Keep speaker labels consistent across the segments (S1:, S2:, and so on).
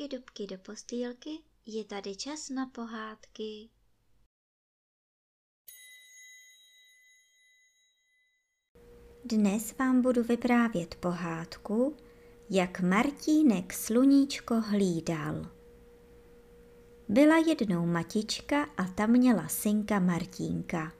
S1: dubky, dubky do postýlky, je tady čas na pohádky. Dnes vám budu vyprávět pohádku, jak Martínek sluníčko hlídal. Byla jednou matička a ta měla synka Martínka.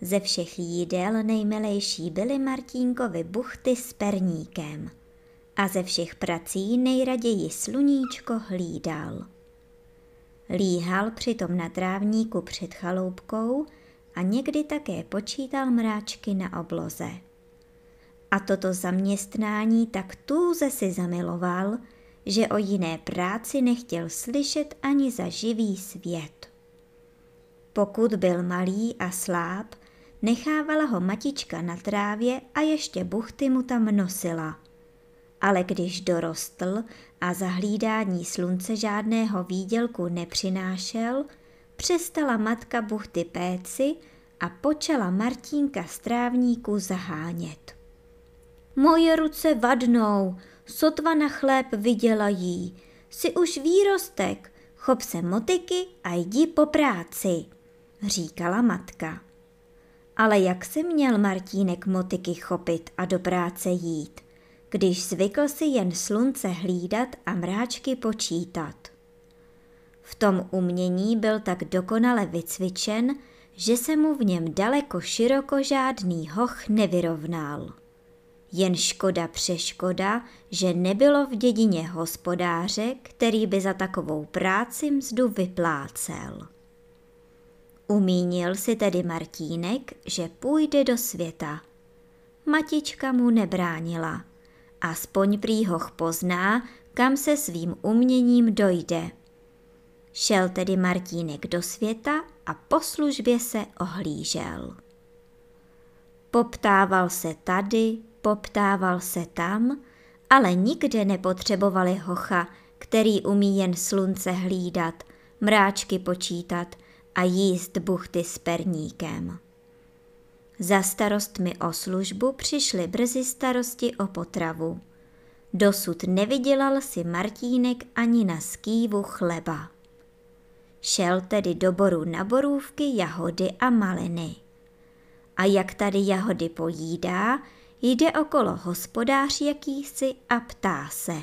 S1: Ze všech jídel nejmilejší byly Martínkovi buchty s perníkem a ze všech prací nejraději sluníčko hlídal. Líhal přitom na trávníku před chaloupkou a někdy také počítal mráčky na obloze. A toto zaměstnání tak tůze si zamiloval, že o jiné práci nechtěl slyšet ani za živý svět. Pokud byl malý a sláb, nechávala ho matička na trávě a ještě buchty mu tam nosila. Ale když dorostl a za hlídání slunce žádného výdělku nepřinášel, přestala matka buchty péci a počala Martínka z trávníku zahánět. Moje ruce vadnou, sotva na chléb vydělají, si už výrostek, chop se motiky a jdi po práci, říkala matka. Ale jak se měl Martínek motiky chopit a do práce jít, když zvykl si jen slunce hlídat a mráčky počítat? V tom umění byl tak dokonale vycvičen, že se mu v něm daleko široko žádný hoch nevyrovnal. Jen škoda přeškoda, že nebylo v dědině hospodáře, který by za takovou práci mzdu vyplácel. Umínil si tedy Martínek, že půjde do světa. Matička mu nebránila. Aspoň prýhoch pozná, kam se svým uměním dojde. Šel tedy Martínek do světa a po službě se ohlížel. Poptával se tady, poptával se tam, ale nikde nepotřebovali hocha, který umí jen slunce hlídat, mráčky počítat a jíst buchty s perníkem. Za starostmi o službu přišly brzy starosti o potravu. Dosud nevydělal si Martínek ani na skývu chleba. Šel tedy do boru na borůvky, jahody a maliny. A jak tady jahody pojídá, jde okolo hospodář jakýsi a ptá se.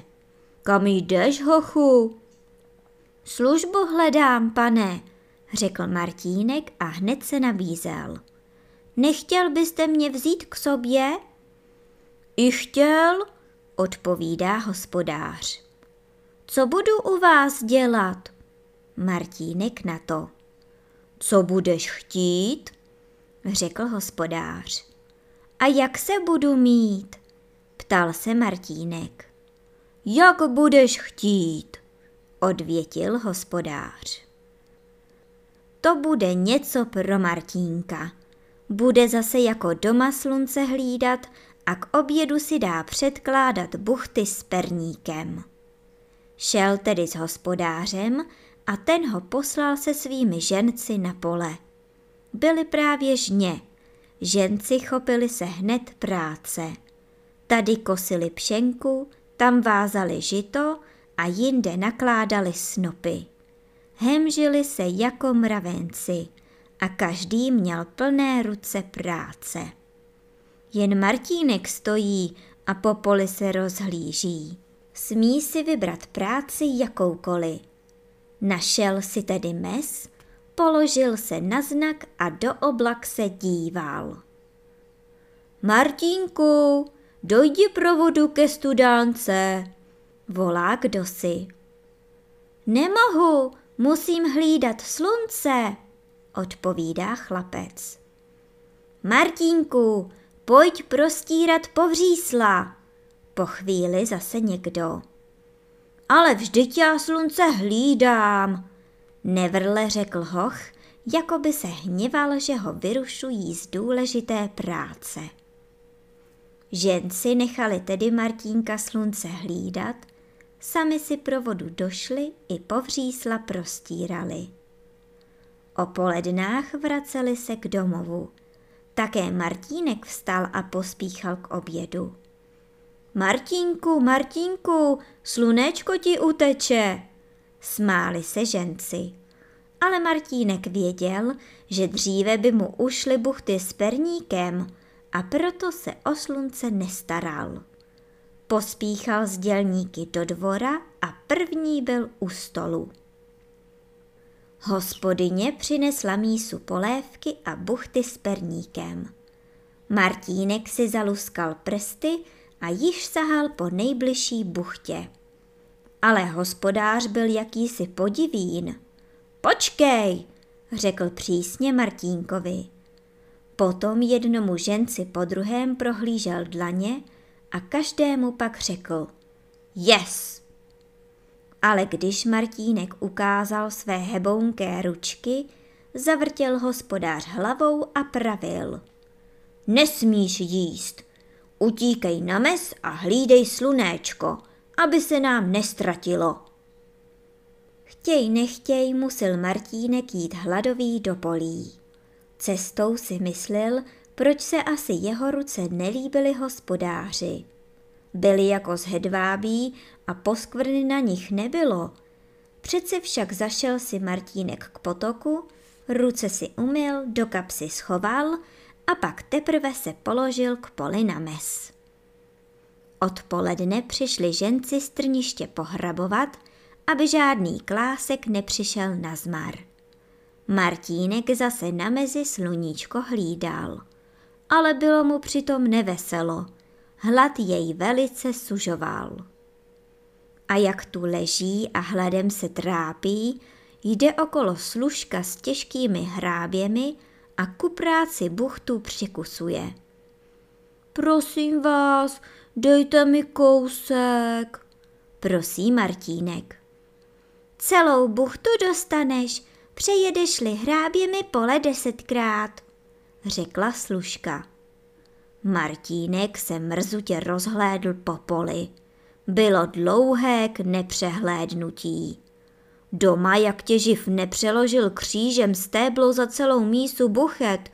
S1: Kam jdeš, hochu? Službu hledám, pane, řekl Martínek a hned se nabízel. Nechtěl byste mě vzít k sobě? I chtěl, odpovídá hospodář. Co budu u vás dělat? Martínek na to. Co budeš chtít? řekl hospodář. A jak se budu mít? ptal se Martínek. Jak budeš chtít? odvětil hospodář. To bude něco pro Martínka. Bude zase jako doma slunce hlídat a k obědu si dá předkládat buchty s perníkem. Šel tedy s hospodářem a ten ho poslal se svými ženci na pole. Byli právě žně, ženci chopili se hned práce. Tady kosili pšenku, tam vázali žito a jinde nakládali snopy. Hemžili se jako mravenci a každý měl plné ruce práce. Jen Martínek stojí a po poli se rozhlíží. Smí si vybrat práci jakoukoliv. Našel si tedy mes, položil se na znak a do oblak se díval. Martínku, dojdi provodu ke studánce, volá kdo si. Nemohu, musím hlídat slunce, odpovídá chlapec. Martínku, pojď prostírat povřísla, po chvíli zase někdo. Ale vždyť já slunce hlídám, nevrle řekl hoch, jako by se hněval, že ho vyrušují z důležité práce. Ženci nechali tedy Martínka slunce hlídat, sami si pro vodu došli i povřísla prostírali. O polednách vraceli se k domovu. Také Martínek vstal a pospíchal k obědu. Martínku, Martínku, slunečko ti uteče. Smáli se ženci. Ale Martínek věděl, že dříve by mu ušly buchty s perníkem a proto se o slunce nestaral. Pospíchal z dělníky do dvora a první byl u stolu. Hospodyně přinesla mísu polévky a buchty s perníkem. Martínek si zaluskal prsty a již sahal po nejbližší buchtě. Ale hospodář byl jakýsi podivín. Počkej, řekl přísně Martínkovi. Potom jednomu ženci po druhém prohlížel dlaně a každému pak řekl Yes! Ale když Martínek ukázal své hebounké ručky, zavrtěl hospodář hlavou a pravil. Nesmíš jíst, utíkej na mes a hlídej slunéčko, aby se nám nestratilo. Chtěj nechtěj musel Martínek jít hladový do polí. Cestou si myslel, proč se asi jeho ruce nelíbily hospodáři. Byli jako z hedvábí a poskvrny na nich nebylo. Přece však zašel si Martínek k potoku, ruce si umyl, do kapsy schoval a pak teprve se položil k poli na mes. Odpoledne přišli ženci strniště pohrabovat, aby žádný klásek nepřišel na zmar. Martínek zase na mezi sluníčko hlídal, ale bylo mu přitom neveselo. Hlad jej velice sužoval. A jak tu leží a hladem se trápí, jde okolo služka s těžkými hráběmi a ku práci buchtu přikusuje. Prosím vás, dejte mi kousek, prosí Martínek. Celou buchtu dostaneš, přejedeš-li hráběmi pole desetkrát, řekla služka. Martínek se mrzutě rozhlédl po poli. Bylo dlouhé k nepřehlédnutí. Doma jak těživ nepřeložil křížem stéblo za celou mísu buchet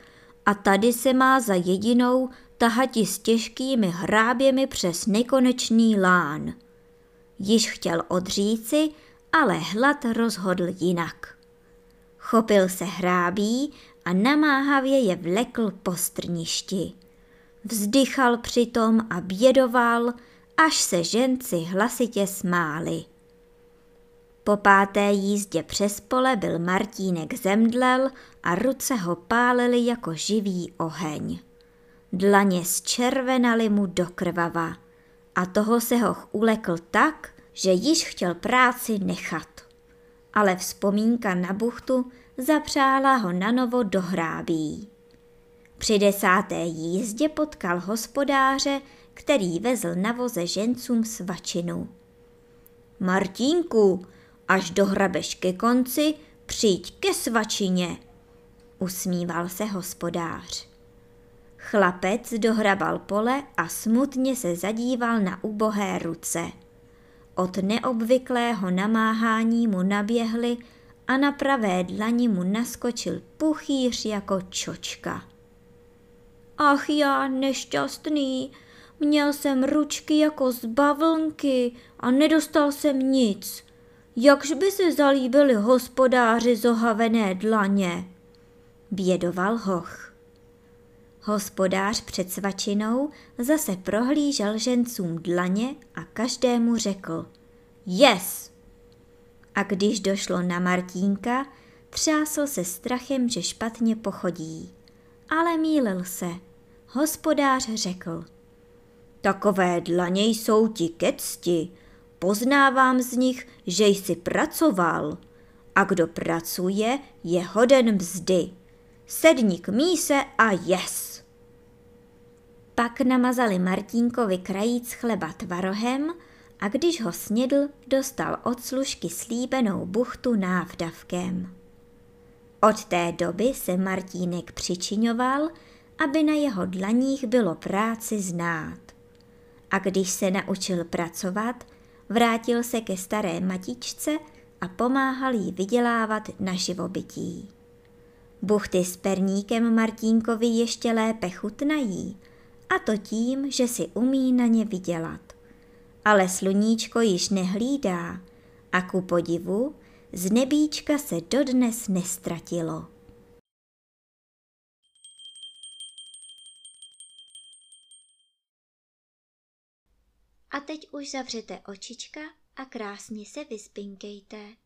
S1: a tady se má za jedinou tahati s těžkými hráběmi přes nekonečný lán. Již chtěl odříci, ale hlad rozhodl jinak. Chopil se hrábí a namáhavě je vlekl po strništi. Vzdychal přitom a bědoval, až se ženci hlasitě smáli. Po páté jízdě přes pole byl Martínek zemdlel a ruce ho pálily jako živý oheň. Dlaně zčervenaly mu do krvava a toho se ho ulekl tak, že již chtěl práci nechat. Ale vzpomínka na buchtu zapřála ho na novo do hrábí. Při desáté jízdě potkal hospodáře, který vezl na voze žencům svačinu. Martínku, až dohrabeš ke konci, přijď ke svačině, usmíval se hospodář. Chlapec dohrabal pole a smutně se zadíval na ubohé ruce. Od neobvyklého namáhání mu naběhly a na pravé dlani mu naskočil puchýř jako čočka. Ach já nešťastný, měl jsem ručky jako z bavlnky a nedostal jsem nic. Jakž by se zalíbili hospodáři zohavené dlaně? Bědoval hoch. Hospodář před svačinou zase prohlížel žencům dlaně a každému řekl Yes! A když došlo na Martínka, třásl se strachem, že špatně pochodí. Ale mýlil se. Hospodář řekl Takové dlaně jsou ti ke cti, poznávám z nich, že jsi pracoval. A kdo pracuje, je hoden mzdy. Sedni k míse a yes. Pak namazali Martínkovi krajíc chleba tvarohem a když ho snědl, dostal od služky slíbenou buchtu návdavkem. Od té doby se Martínek přičiňoval, aby na jeho dlaních bylo práci znát. A když se naučil pracovat, vrátil se ke staré matičce a pomáhal jí vydělávat na živobytí. Buchty s perníkem Martínkovi ještě lépe chutnají a to tím, že si umí na ně vydělat. Ale sluníčko již nehlídá a ku podivu z nebíčka se dodnes nestratilo. A teď už zavřete očička a krásně se vyspinkejte.